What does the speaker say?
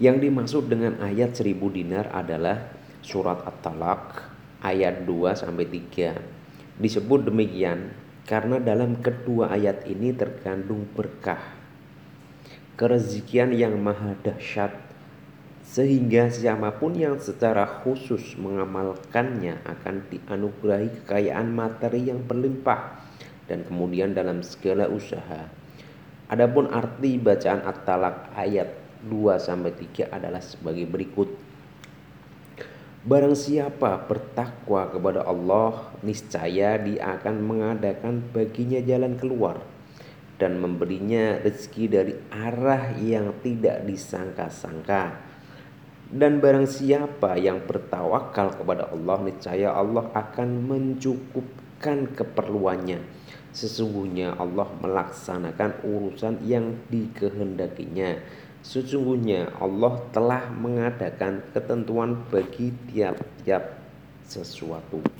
Yang dimaksud dengan ayat 1000 dinar adalah surat At-Talaq ayat 2 sampai 3. Disebut demikian karena dalam kedua ayat ini terkandung berkah kerezikian yang maha dahsyat sehingga siapa pun yang secara khusus mengamalkannya akan dianugerahi kekayaan materi yang berlimpah dan kemudian dalam segala usaha. Adapun arti bacaan At-Talaq ayat 2 sampai 3 adalah sebagai berikut. Barang siapa bertakwa kepada Allah, niscaya Dia akan mengadakan baginya jalan keluar dan memberinya rezeki dari arah yang tidak disangka-sangka. Dan barang siapa yang bertawakal kepada Allah, niscaya Allah akan mencukupkan keperluannya. Sesungguhnya Allah melaksanakan urusan yang dikehendakinya. Sesungguhnya Allah telah mengadakan ketentuan bagi tiap-tiap sesuatu.